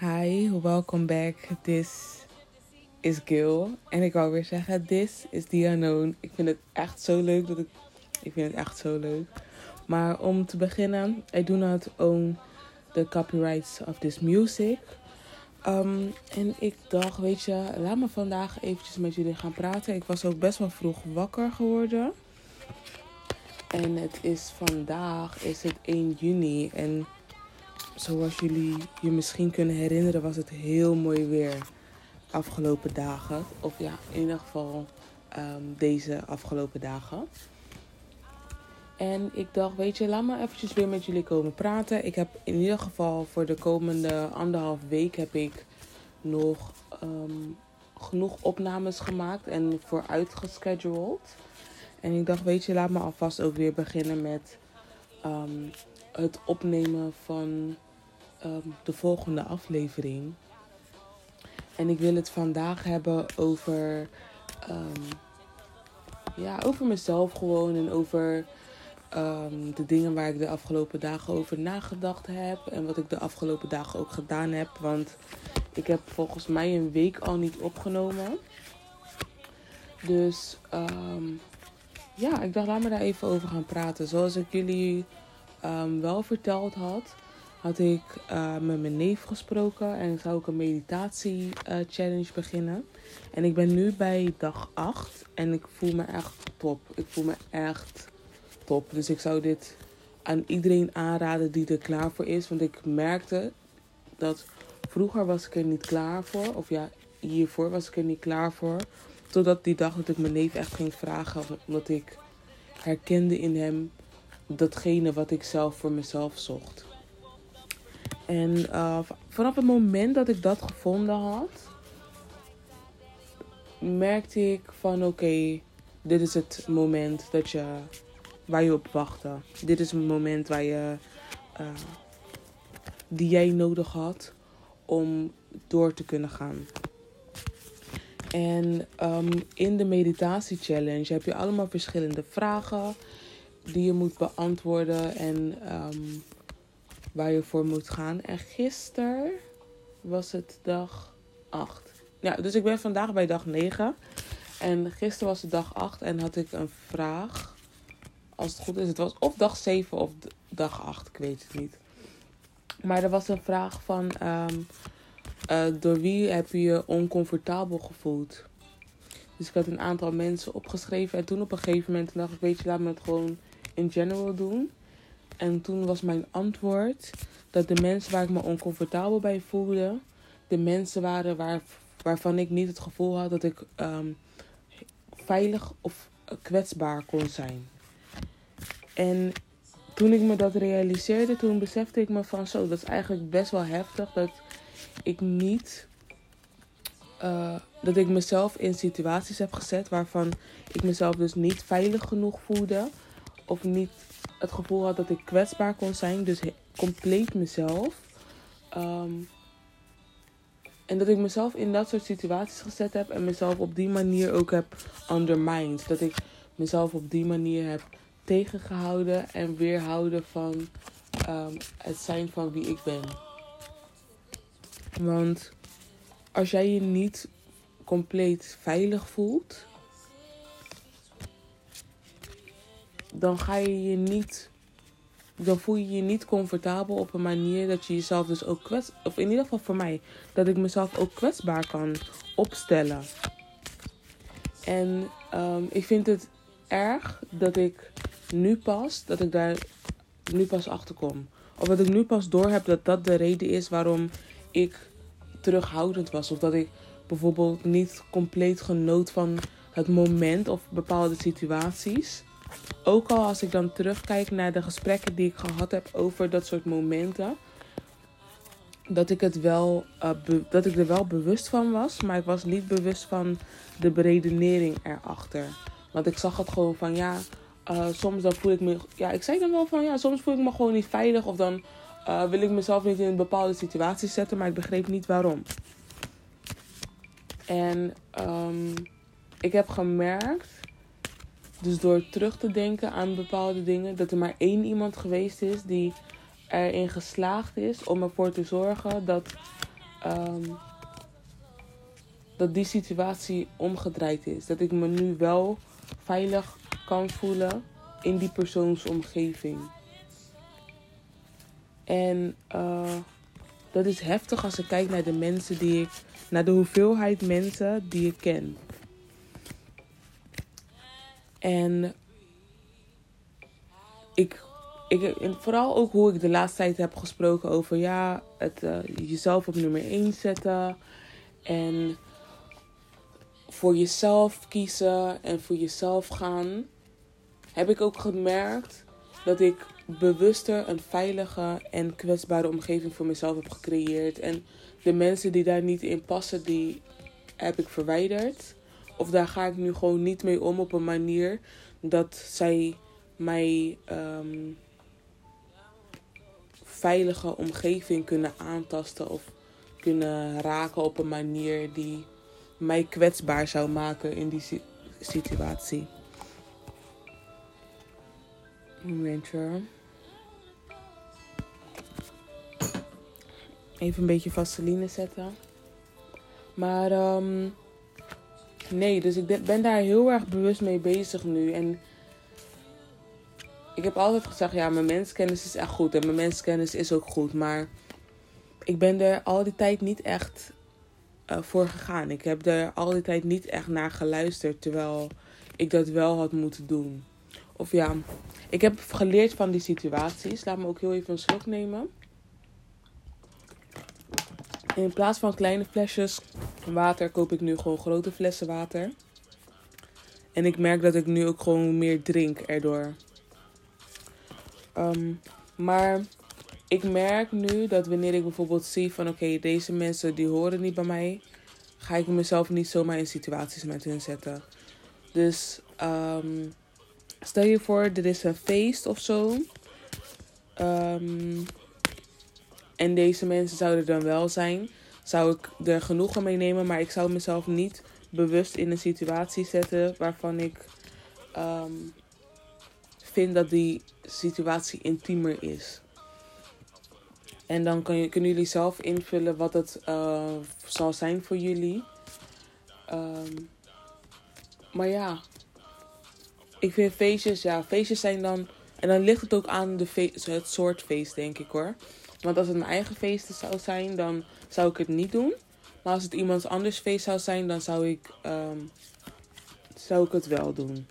Hi, welcome back. This is Gil. En ik wou weer zeggen, this is the unknown. Ik vind het echt zo leuk dat ik... Ik vind het echt zo leuk. Maar om te beginnen, I do not own the copyrights of this music. Um, en ik dacht, weet je, laat me vandaag eventjes met jullie gaan praten. Ik was ook best wel vroeg wakker geworden. En het is vandaag, is het 1 juni. En zoals jullie je misschien kunnen herinneren, was het heel mooi weer afgelopen dagen. Of ja, in ieder geval um, deze afgelopen dagen. En ik dacht, weet je, laat me eventjes weer met jullie komen praten. Ik heb in ieder geval voor de komende anderhalf week heb ik nog um, genoeg opnames gemaakt en vooruit gescheduled. En ik dacht, weet je, laat me alvast ook weer beginnen met um, het opnemen van um, de volgende aflevering. En ik wil het vandaag hebben over, um, ja, over mezelf gewoon en over um, de dingen waar ik de afgelopen dagen over nagedacht heb. En wat ik de afgelopen dagen ook gedaan heb. Want ik heb volgens mij een week al niet opgenomen. Dus ja, ik dacht laat me daar even over gaan praten. Zoals ik jullie wel verteld had, had ik uh, met mijn neef gesproken en zou ik een meditatie uh, challenge beginnen. En ik ben nu bij dag 8 en ik voel me echt top. Ik voel me echt top. Dus ik zou dit aan iedereen aanraden die er klaar voor is. Want ik merkte dat vroeger was ik er niet klaar voor. Of ja, hiervoor was ik er niet klaar voor. Totdat die dag dat ik mijn neef echt ging vragen. Omdat ik herkende in hem datgene wat ik zelf voor mezelf zocht. En uh, vanaf het moment dat ik dat gevonden had, merkte ik van oké, dit is het moment dat je, waar je op wachtte. Dit is het moment waar je, uh, die jij nodig had om door te kunnen gaan. En um, in de meditatie challenge heb je allemaal verschillende vragen die je moet beantwoorden en um, waar je voor moet gaan. En gisteren was het dag 8. Ja, dus ik ben vandaag bij dag 9. En gisteren was het dag 8 en had ik een vraag. Als het goed is, het was of dag 7 of dag 8, ik weet het niet. Maar er was een vraag van: um, uh, door wie heb je je oncomfortabel gevoeld? Dus ik had een aantal mensen opgeschreven. En toen op een gegeven moment dacht ik: Weet je, laat me het gewoon in general doen. En toen was mijn antwoord dat de mensen waar ik me oncomfortabel bij voelde, de mensen waren waar, waarvan ik niet het gevoel had dat ik um, veilig of kwetsbaar kon zijn. En toen ik me dat realiseerde, toen besefte ik me van zo, dat is eigenlijk best wel heftig dat ik niet. Uh, dat ik mezelf in situaties heb gezet waarvan ik mezelf dus niet veilig genoeg voelde. Of niet het gevoel had dat ik kwetsbaar kon zijn. Dus compleet mezelf. Um, en dat ik mezelf in dat soort situaties gezet heb. En mezelf op die manier ook heb undermined. Dat ik mezelf op die manier heb tegengehouden. En weerhouden van um, het zijn van wie ik ben. Want als jij je niet compleet veilig voelt, dan ga je je niet. Dan voel je je niet comfortabel op een manier dat je jezelf dus ook kwets. Of in ieder geval voor mij, dat ik mezelf ook kwetsbaar kan opstellen. En um, ik vind het erg dat ik nu pas, dat ik daar nu pas achter kom. Of dat ik nu pas door heb dat dat de reden is waarom ik terughoudend was. Of dat ik bijvoorbeeld niet compleet genoot van het moment of bepaalde situaties. Ook al als ik dan terugkijk naar de gesprekken die ik gehad heb over dat soort momenten. Dat ik, het wel, uh, dat ik er wel bewust van was, maar ik was niet bewust van de beredenering erachter. Want ik zag het gewoon van ja, uh, soms dan voel ik me. Ja, ik zei dan wel van ja, soms voel ik me gewoon niet veilig. Of dan uh, wil ik mezelf niet in een bepaalde situatie zetten, maar ik begreep niet waarom. En um, ik heb gemerkt, dus door terug te denken aan bepaalde dingen, dat er maar één iemand geweest is die erin geslaagd is om ervoor te zorgen dat ehm, dat die situatie omgedraaid is. Dat ik me nu wel veilig kan voelen in die persoonsomgeving. En uh, dat is heftig als ik kijk naar de mensen die ik, naar de hoeveelheid mensen die ik ken. En ik, ik, vooral ook hoe ik de laatste tijd heb gesproken over ja, het uh, jezelf op nummer 1 zetten. En voor jezelf kiezen en voor jezelf gaan. Heb ik ook gemerkt dat ik bewuster een veilige en kwetsbare omgeving voor mezelf heb gecreëerd. En de mensen die daar niet in passen, die heb ik verwijderd. Of daar ga ik nu gewoon niet mee om op een manier dat zij mij um, veilige omgeving kunnen aantasten of kunnen raken op een manier die mij kwetsbaar zou maken in die situatie. Momentje. Even een beetje vaseline zetten. Maar um, nee, dus ik ben daar heel erg bewust mee bezig nu. En ik heb altijd gezegd, ja, mijn menskennis is echt goed. En mijn menskennis is ook goed. Maar ik ben er al die tijd niet echt uh, voor gegaan. Ik heb er al die tijd niet echt naar geluisterd. Terwijl ik dat wel had moeten doen. Of ja, ik heb geleerd van die situaties. Laat me ook heel even een slok nemen. In plaats van kleine flesjes water koop ik nu gewoon grote flessen water. En ik merk dat ik nu ook gewoon meer drink erdoor. Um, maar ik merk nu dat wanneer ik bijvoorbeeld zie van oké, deze mensen die horen niet bij mij, ga ik mezelf niet zomaar in situaties met hun zetten. Dus um, stel je voor, er is een feest of zo. Um, en deze mensen zouden dan wel zijn, zou ik er genoegen mee nemen. Maar ik zou mezelf niet bewust in een situatie zetten waarvan ik um, vind dat die situatie intiemer is. En dan kun je, kunnen jullie zelf invullen wat het uh, zal zijn voor jullie. Um, maar ja, ik vind feestjes, ja, feestjes zijn dan. En dan ligt het ook aan de feest, het soort feest, denk ik hoor. Want als het mijn eigen feest zou zijn, dan zou ik het niet doen. Maar als het iemands anders feest zou zijn, dan zou ik, um, zou ik het wel doen.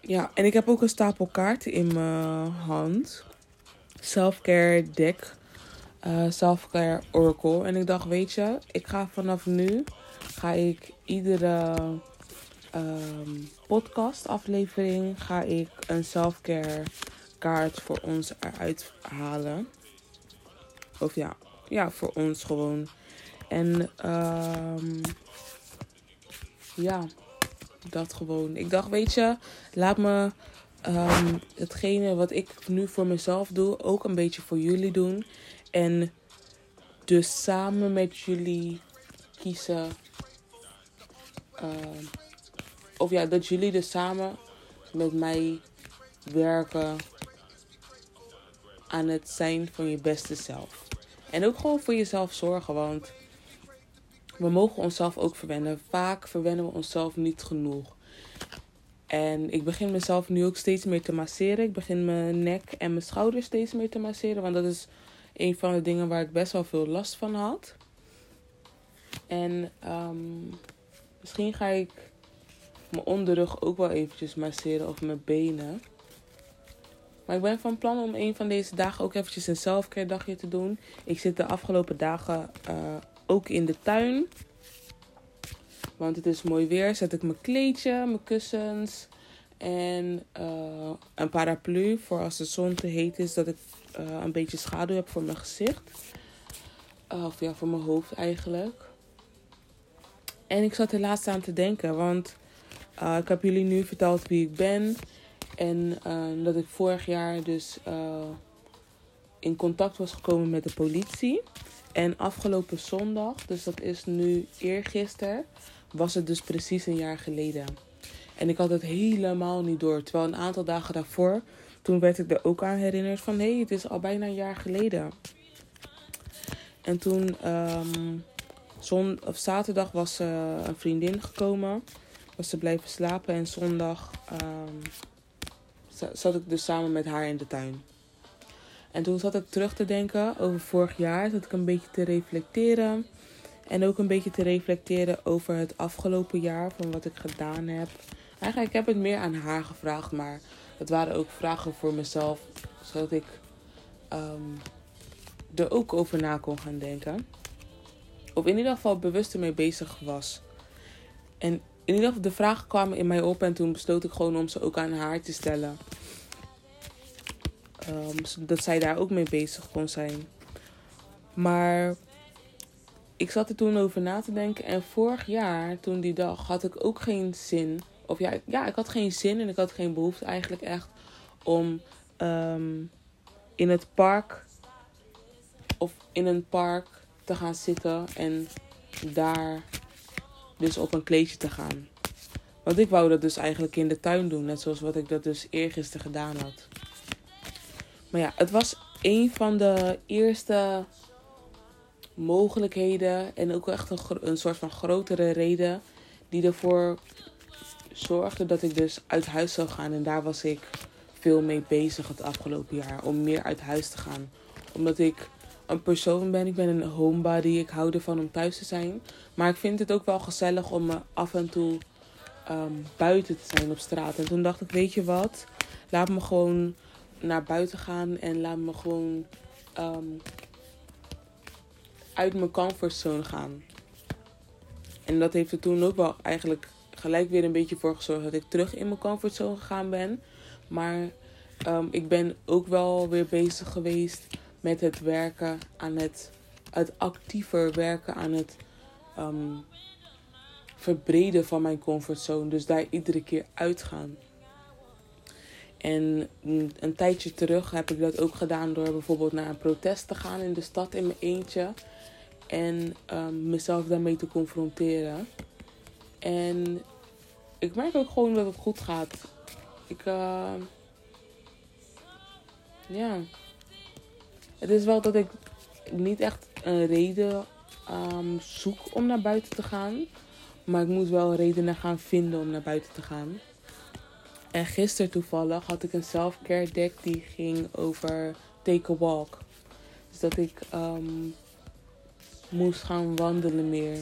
Ja, en ik heb ook een stapel kaarten in mijn hand. Self-care deck. Uh, Self-care oracle. En ik dacht, weet je, ik ga vanaf nu... ga ik iedere um, podcast aflevering... ga ik een self-care kaart voor ons eruit halen. Of ja, ja voor ons gewoon. En um, ja, dat gewoon. Ik dacht, weet je, laat me um, hetgene wat ik nu voor mezelf doe, ook een beetje voor jullie doen. En dus samen met jullie kiezen. Uh, of ja, dat jullie dus samen met mij werken aan het zijn van je beste zelf. En ook gewoon voor jezelf zorgen, want we mogen onszelf ook verwennen. Vaak verwennen we onszelf niet genoeg. En ik begin mezelf nu ook steeds meer te masseren. Ik begin mijn nek en mijn schouders steeds meer te masseren. Want dat is een van de dingen waar ik best wel veel last van had. En um, misschien ga ik mijn onderrug ook wel eventjes masseren of mijn benen. Maar ik ben van plan om een van deze dagen ook eventjes een selfcare dagje te doen. Ik zit de afgelopen dagen uh, ook in de tuin. Want het is mooi weer. Zet ik mijn kleedje, mijn kussens en uh, een paraplu voor als de zon te heet is. Dat ik uh, een beetje schaduw heb voor mijn gezicht. of ja, voor mijn hoofd eigenlijk. En ik zat er laatst aan te denken. Want ik heb jullie nu verteld wie ik ben. En uh, dat ik vorig jaar dus uh, in contact was gekomen met de politie. En afgelopen zondag, dus dat is nu eergisteren, was het dus precies een jaar geleden. En ik had het helemaal niet door. Terwijl een aantal dagen daarvoor, toen werd ik er ook aan herinnerd van... hé, hey, het is al bijna een jaar geleden. En toen, ehm, zon, of zaterdag was uh, een vriendin gekomen. Was ze blijven slapen. En zondag um, zat ik dus samen met haar in de tuin. En toen zat ik terug te denken over vorig jaar. Zat ik een beetje te reflecteren. En ook een beetje te reflecteren over het afgelopen jaar. Van wat ik gedaan heb. Eigenlijk ik heb het meer aan haar gevraagd. Maar het waren ook vragen voor mezelf. Zodat ik um, er ook over na kon gaan denken. Of in ieder geval bewust ermee bezig was. En in ieder geval de vragen kwamen in mij op. En toen besloot ik gewoon om ze ook aan haar te stellen. Um, zodat zij daar ook mee bezig kon zijn. Maar ik zat er toen over na te denken. En vorig jaar, toen die dag, had ik ook geen zin. Of ja, ja ik had geen zin en ik had geen behoefte eigenlijk echt om um, in het park of in een park te gaan zitten en daar dus op een kleedje te gaan. Want ik wou dat dus eigenlijk in de tuin doen, net zoals wat ik dat dus eergisteren gedaan had. Maar ja, het was een van de eerste mogelijkheden en ook echt een, soort van grotere reden die ervoor zorgde dat ik dus uit huis zou gaan. En daar was ik veel mee bezig het afgelopen jaar om meer uit huis te gaan. Omdat ik een persoon ben, ik ben een homebody, ik hou ervan om thuis te zijn. Maar ik vind het ook wel gezellig om af en toe um, buiten te zijn op straat. En toen dacht ik, weet je wat, laat me gewoon naar buiten gaan en laat me gewoon um, uit mijn comfortzone gaan. En dat heeft er toen ook wel eigenlijk gelijk weer een beetje voor gezorgd dat ik terug in mijn comfortzone gegaan ben. Maar um, ik ben ook wel weer bezig geweest met het werken aan het, het actiever werken aan het um, verbreden van mijn comfortzone. Dus daar iedere keer uitgaan. En een tijdje terug heb ik dat ook gedaan door bijvoorbeeld naar een protest te gaan in de stad in mijn eentje. En um, mezelf daarmee te confronteren. En ik merk ook gewoon dat het goed gaat. Ik, uh, ja. Het is wel dat ik niet echt een reden um, zoek om naar buiten te gaan. Maar ik moet wel redenen gaan vinden om naar buiten te gaan. En gisteren toevallig had ik een self-care deck die ging over take a walk. Dus dat ik um, moest gaan wandelen meer.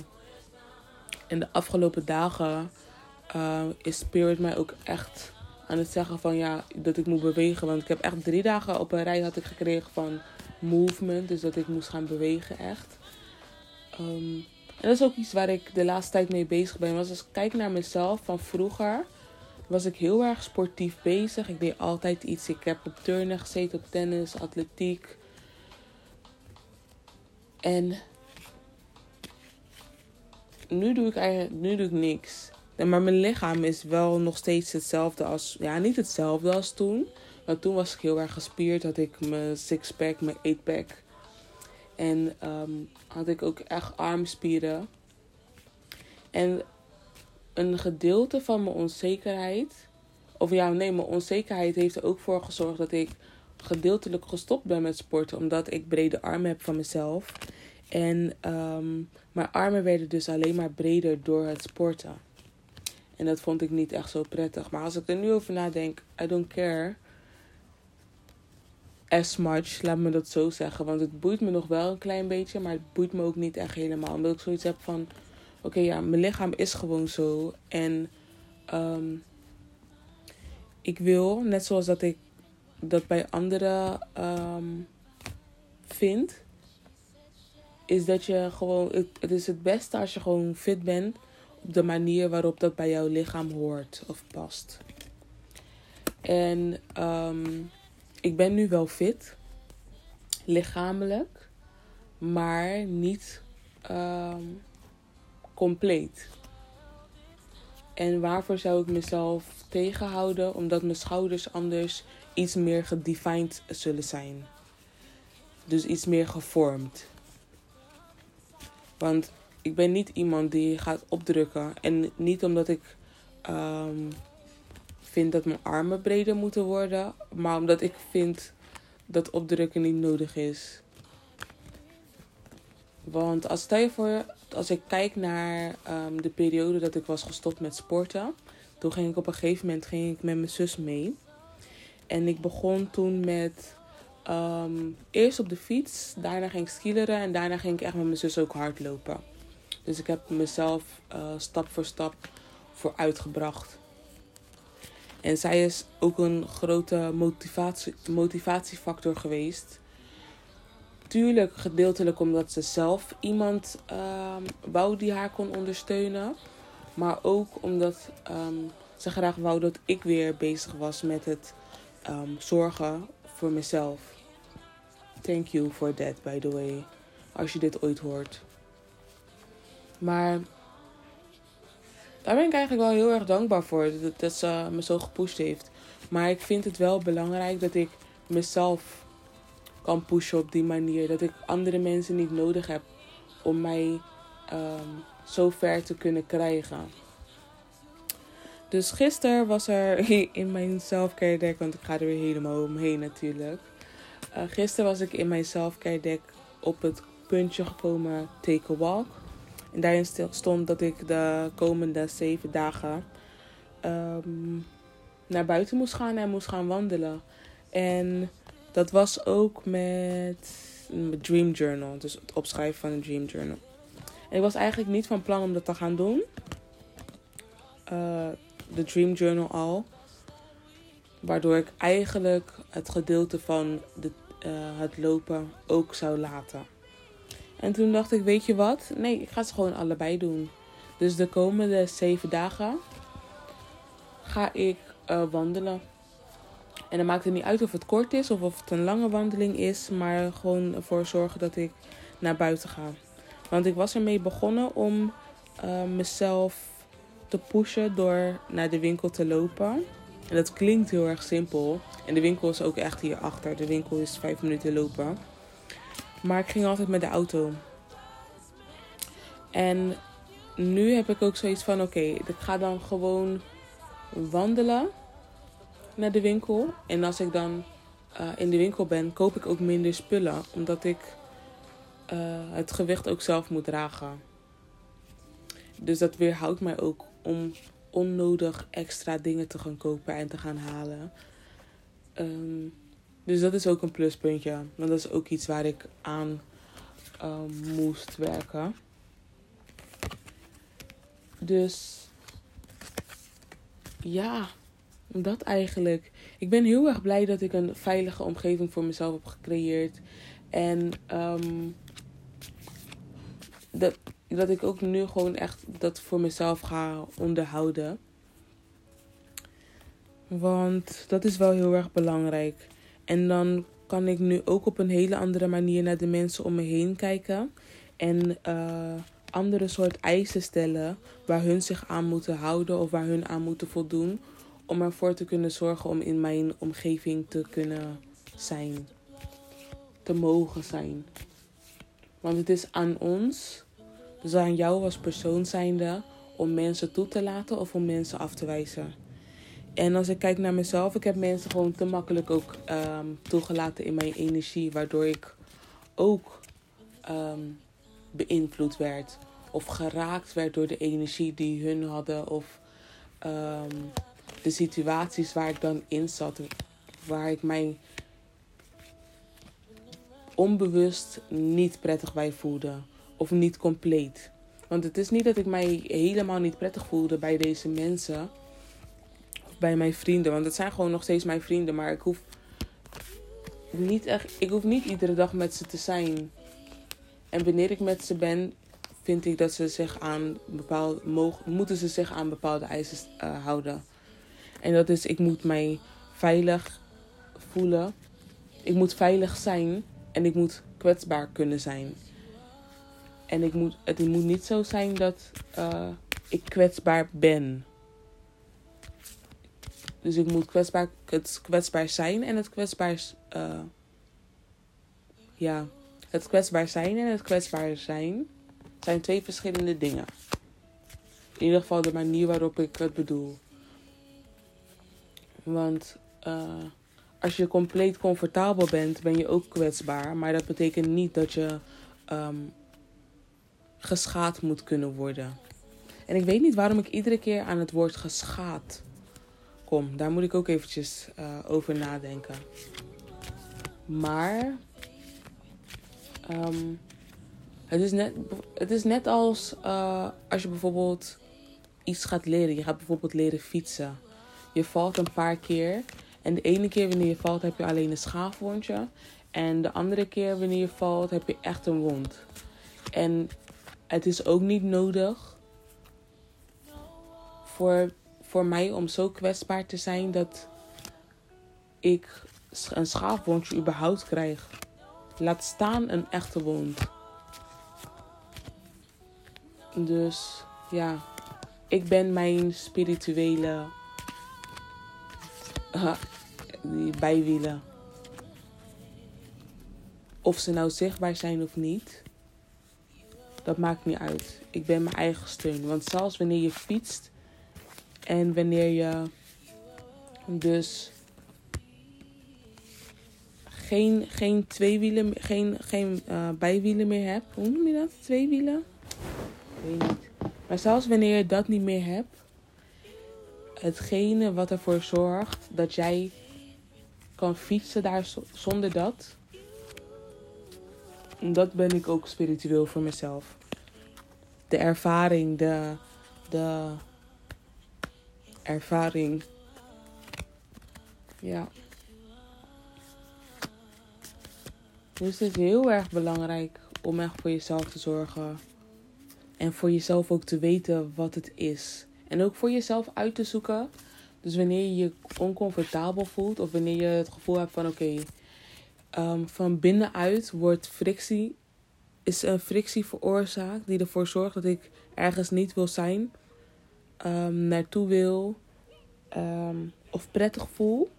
En de afgelopen dagen uh, is Spirit mij ook echt aan het zeggen van ja, dat ik moet bewegen. Want ik heb echt drie dagen op een rij had ik gekregen van movement. Dus dat ik moest gaan bewegen echt. Um, en dat is ook iets waar ik de laatste tijd mee bezig ben. Want als ik kijk naar mezelf van vroeger, was ik heel erg sportief bezig. Ik deed altijd iets. Ik heb op turnen gezeten, op tennis, atletiek. En nu doe ik eigenlijk nu doe ik niks. Maar mijn lichaam is wel nog steeds hetzelfde als. Ja, niet hetzelfde als toen. Maar toen was ik heel erg gespierd. Had ik mijn sixpack, mijn eightpack. En um, had ik ook echt armspieren. En een gedeelte van mijn onzekerheid. Of ja, nee, mijn onzekerheid heeft er ook voor gezorgd dat ik gedeeltelijk gestopt ben met sporten. Omdat ik brede armen heb van mezelf. En um, mijn armen werden dus alleen maar breder door het sporten. En dat vond ik niet echt zo prettig. Maar als ik er nu over nadenk, I don't care as much, laat me dat zo zeggen. Want het boeit me nog wel een klein beetje, maar het boeit me ook niet echt helemaal. Omdat ik zoiets heb van, oké ja, mijn lichaam is gewoon zo. En um, ik wil, net zoals dat ik dat bij anderen um, vind, is dat je gewoon, het, is het beste als je gewoon fit bent op de manier waarop dat bij jouw lichaam hoort of past. En um, ik ben nu wel fit, lichamelijk, maar niet um, compleet. En waarvoor zou ik mezelf tegenhouden? Omdat mijn schouders anders iets meer gedefined zullen zijn. Dus iets meer gevormd. Want ik ben niet iemand die gaat opdrukken. En niet omdat ik um, vind dat mijn armen breder moeten worden. Maar omdat ik vind dat opdrukken niet nodig is. Want als stel voor, als ik kijk naar ehm, de periode dat ik was gestopt met sporten, toen ging ik op een gegeven moment ging ik met mijn zus mee. En ik begon toen met ehm, eerst op de fiets, daarna ging ik skileren en daarna ging ik echt met mijn zus ook hardlopen. Dus ik heb mezelf uh, stap voor stap vooruitgebracht. En zij is ook een grote motivatie, motivatiefactor geweest. Tuurlijk gedeeltelijk omdat ze zelf iemand um, wou die haar kon ondersteunen. Maar ook omdat um, ze graag wou dat ik weer bezig was met het um, zorgen voor mezelf. Thank you for that, by the way. Als je dit ooit hoort. Maar daar ben ik eigenlijk wel heel erg dankbaar voor. Dat, dat ze me zo gepusht heeft. Maar ik vind het wel belangrijk dat ik mezelf kan pushen op die manier. Dat ik andere mensen niet nodig heb om mij um, zo ver te kunnen krijgen. Dus gisteren was er in mijn selfcare deck, want ik ga er weer helemaal omheen natuurlijk. Uh, gisteren was ik in mijn selfcare deck op het puntje gekomen Take a Walk. En daarin stond dat ik de komende zeven dagen um, naar buiten moest gaan en moest gaan wandelen. En dat was ook met Dream Journal, dus het opschrijven van een Dream Journal. Ik was eigenlijk niet van plan om dat te gaan doen. Uh, de Dream Journal al. Waardoor ik eigenlijk het gedeelte van de, uh, het lopen ook zou laten. En toen dacht ik, weet je wat? Nee, ik ga ze gewoon allebei doen. Dus de komende zeven dagen ga ik uh, wandelen. En dan maakt het niet uit of het kort is of of het een lange wandeling is. Maar gewoon ervoor zorgen dat ik naar buiten ga. Want ik was ermee begonnen om uh, mezelf te pushen door naar de winkel te lopen. En dat klinkt heel erg simpel. En de winkel is ook echt hier achter. De winkel is vijf minuten lopen. Maar ik ging altijd met de auto. En nu heb ik ook zoiets van: oké, ik ga dan gewoon wandelen naar de winkel. En als ik dan uh, in de winkel ben, koop ik ook minder spullen. Omdat ik uh, het gewicht ook zelf moet dragen. Dus dat weerhoudt mij ook om onnodig extra dingen te gaan kopen en te gaan halen. Um, dus dat is ook een pluspuntje. Want dat is ook iets waar ik aan um, moest werken. Dus ja, dat eigenlijk. Ik ben heel erg blij dat ik een veilige omgeving voor mezelf heb gecreëerd. En um, dat, dat ik ook nu gewoon echt dat voor mezelf ga onderhouden. Want dat is wel heel erg belangrijk. En dan kan ik nu ook op een hele andere manier naar de mensen om me heen kijken. En uh, andere soort eisen stellen waar hun zich aan moeten houden of waar hun aan moeten voldoen. Om ervoor te kunnen zorgen om in mijn omgeving te kunnen zijn. Te mogen zijn. Want het is aan ons, dus aan jou als persoon zijnde, om mensen toe te laten of om mensen af te wijzen. En als ik kijk naar mezelf, ik heb mensen gewoon te makkelijk ook um, toegelaten in mijn energie, waardoor ik ook um, beïnvloed werd of geraakt werd door de energie die hun hadden of um, de situaties waar ik dan in zat, waar ik mij onbewust niet prettig bij voelde of niet compleet. Want het is niet dat ik mij helemaal niet prettig voelde bij deze mensen bij mijn vrienden. Want het zijn gewoon nog steeds mijn vrienden. Maar ik hoef niet echt. Ik hoef niet iedere dag met ze te zijn. En wanneer ik met ze ben, vind ik dat ze zich aan bepaalde. Mogen, moeten ze zich aan bepaalde eisen uh, houden. En dat is, ik moet mij veilig voelen. Ik moet veilig zijn. En ik moet kwetsbaar kunnen zijn. En ik moet, het moet niet zo zijn dat uh, ik kwetsbaar ben. Dus ik moet kwetsbaar, het kwetsbaar zijn en het kwetsbaar. Uh, ja, het kwetsbaar zijn en het kwetsbaar zijn zijn twee verschillende dingen. In ieder geval de manier waarop ik het bedoel. Want uh, als je compleet comfortabel bent, ben je ook kwetsbaar. Maar dat betekent niet dat je um, geschaad moet kunnen worden. En ik weet niet waarom ik iedere keer aan het woord geschaad kom. Daar moet ik ook eventjes uh, over nadenken. Maar um, het, is net, het is net als uh, als je bijvoorbeeld iets gaat leren. Je gaat bijvoorbeeld leren fietsen. Je valt een paar keer. En de ene keer wanneer je valt heb je alleen een schaafwondje. En de andere keer wanneer je valt heb je echt een wond. En het is ook niet nodig voor, voor mij om zo kwetsbaar te zijn dat ik een schaafwondje überhaupt krijg. Laat staan een echte wond. Dus ja, ik ben mijn spirituele bijwielen. Of ze nou zichtbaar zijn of niet, dat maakt niet uit. Ik ben mijn eigen steun. Want zelfs wanneer je fietst en wanneer je dus geen, geen twee wielen, geen, geen uh, bijwielen meer hebt. Hoe noem je dat? Twee wielen? Ik weet niet. Maar zelfs wanneer je dat niet meer hebt, hetgene wat ervoor zorgt dat jij kan fietsen daar zonder dat, dat ben ik ook spiritueel voor mezelf. De ervaring, de, de ervaring. Ja. Dus het is heel erg belangrijk om echt voor jezelf te zorgen. En voor jezelf ook te weten wat het is. En ook voor jezelf uit te zoeken. Dus wanneer je je oncomfortabel voelt. Of wanneer je het gevoel hebt van oké. Um, van binnenuit wordt frictie. Is een frictie veroorzaakt. Die ervoor zorgt dat ik ergens niet wil zijn. Um, naartoe wil. Um, of prettig voel.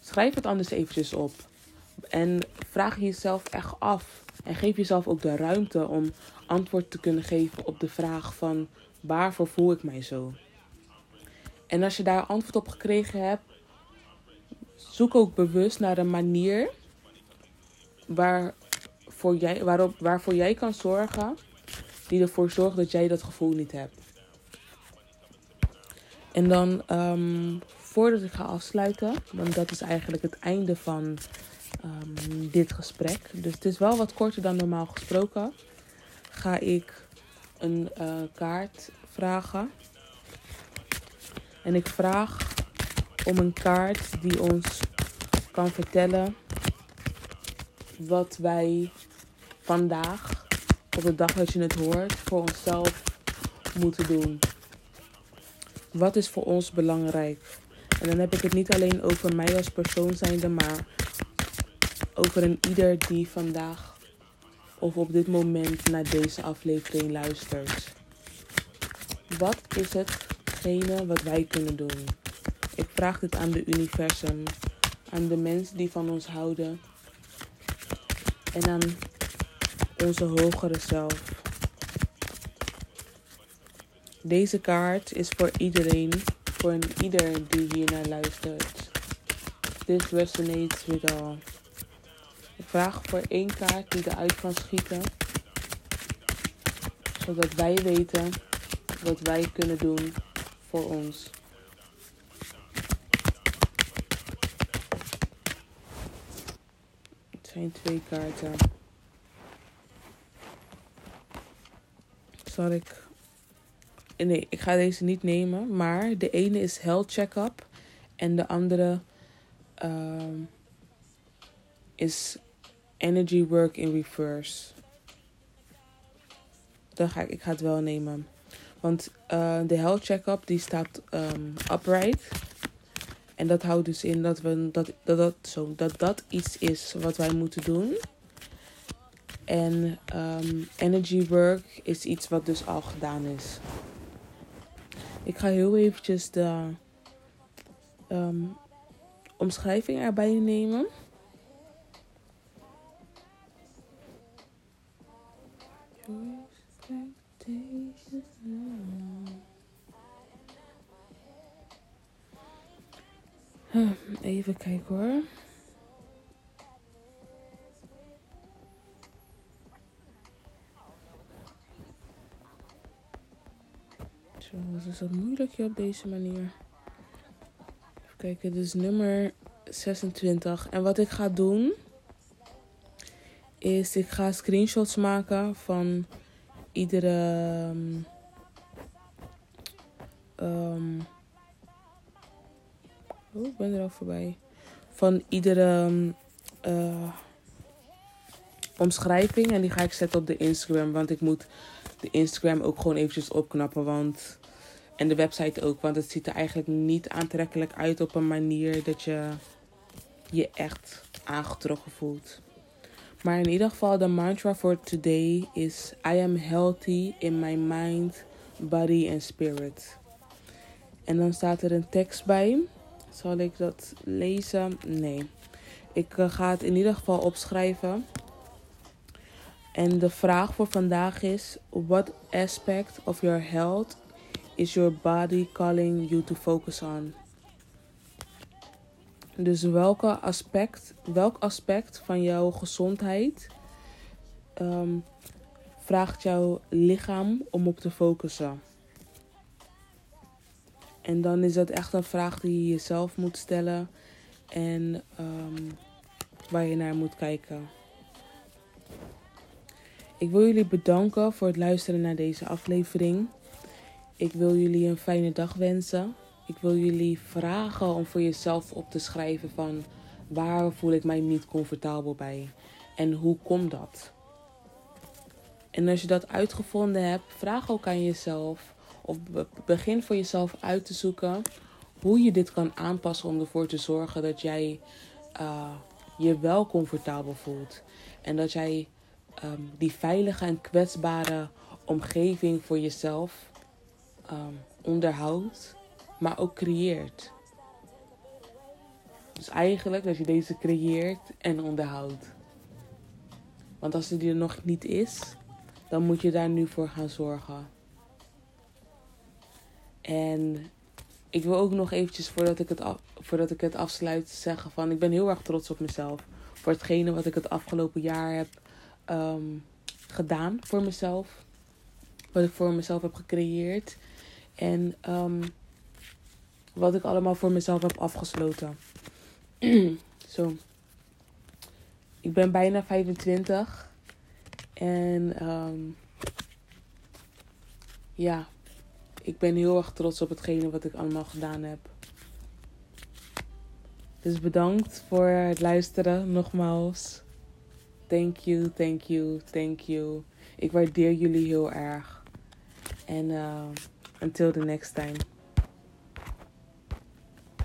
Schrijf het anders eventjes op. En vraag jezelf echt af. En geef jezelf ook de ruimte om antwoord te kunnen geven op de vraag van waarvoor voel ik mij zo? En als je daar antwoord op gekregen hebt, zoek ook bewust naar een manier waarvoor jij, waarop, waarvoor jij kan zorgen, die ervoor zorgt dat jij dat gevoel niet hebt. En dan, um, voordat ik ga afsluiten, want dat is eigenlijk het einde van um, dit gesprek. Dus het is wel wat korter dan normaal gesproken. Ga ik een uh, kaart vragen. En ik vraag om een kaart die ons kan vertellen wat wij vandaag, op de dag dat je het hoort, voor onszelf moeten doen. Wat is voor ons belangrijk? En dan heb ik het niet alleen over mij als persoon zijnde, maar over een ieder die vandaag of op dit moment naar deze aflevering luistert. Wat is hetgene wat wij kunnen doen? Ik vraag dit aan de universum, aan de mensen die van ons houden en aan onze hogere zelf. Deze kaart is voor iedereen, voor een ieder die hier naar luistert. This resonates with all. Vraag voor één kaart die eruit kan schieten, zodat wij weten wat wij kunnen doen voor ons. Het zijn twee kaarten. Zal ik. Nee, ik ga deze niet nemen. Maar de ene is Health Checkup. En de andere uh, is Energy Work in Reverse. Dan ga ik, ik ga het wel nemen. Want uh, de health check-up die staat um, upright. En dat houdt dus in dat, we, dat, dat, dat, zo, dat dat iets is wat wij moeten doen. En um, energy work is iets wat dus al gedaan is. Ik ga heel eventjes de um, omschrijving erbij nemen. Hmm, even kijken hoor. Zo, wat is dat moeilijk op deze manier? Even kijken, dus nummer 26. En wat ik ga doen is ik ga screenshots maken van iedere. Um, oh, ik ben er al voorbij. Van iedere uh, omschrijving. En die ga ik zetten op de Instagram. Want ik moet de Instagram ook gewoon eventjes opknappen. Want, en de website ook. Want het ziet er eigenlijk niet aantrekkelijk uit op een manier dat je je echt aangetrokken voelt. Maar in ieder geval, de mantra voor today is: I am healthy in my mind, body and spirit. En dan staat er een tekst bij. Zal ik dat lezen? Nee. Ik eh, ga het in ieder geval opschrijven. En de vraag voor vandaag is: What aspect of your health is your body calling you to focus on? Dus welke aspect, welk aspect van jouw gezondheid um, vraagt jouw lichaam om op te focussen? En dan is dat echt een vraag die je jezelf moet stellen en um, waar je naar moet kijken. Ik wil jullie bedanken voor het luisteren naar deze aflevering. Ik wil jullie een fijne dag wensen. Ik wil jullie vragen om voor jezelf op te schrijven van waar voel ik mij niet comfortabel bij? En hoe komt dat? En als je dat uitgevonden hebt, vraag ook aan jezelf of begin voor jezelf uit te zoeken hoe je dit kan aanpassen om ervoor te zorgen dat jij uh, je wel comfortabel voelt. En dat jij um, die veilige en kwetsbare omgeving voor jezelf um, onderhoudt maar ook creëert. Dus eigenlijk dat je deze creëert en onderhoudt. Want als die er nog niet is, dan moet je daar nu voor gaan zorgen. En ik wil ook nog eventjes, voordat ik het, af, voordat ik het afsluit, zeggen van... Ik ben heel erg trots op mezelf. Voor hetgene wat ik het afgelopen jaar heb um, gedaan voor mezelf. Wat ik voor mezelf heb gecreëerd. En um, wat ik allemaal voor mezelf heb afgesloten. Zo. Ik ben bijna 25. En um, ja, ik ben heel erg trots op hetgene wat ik allemaal gedaan heb. Dus bedankt voor het luisteren nogmaals. Thank you, thank you, thank you. Ik waardeer jullie heel erg. En uh, until the next time.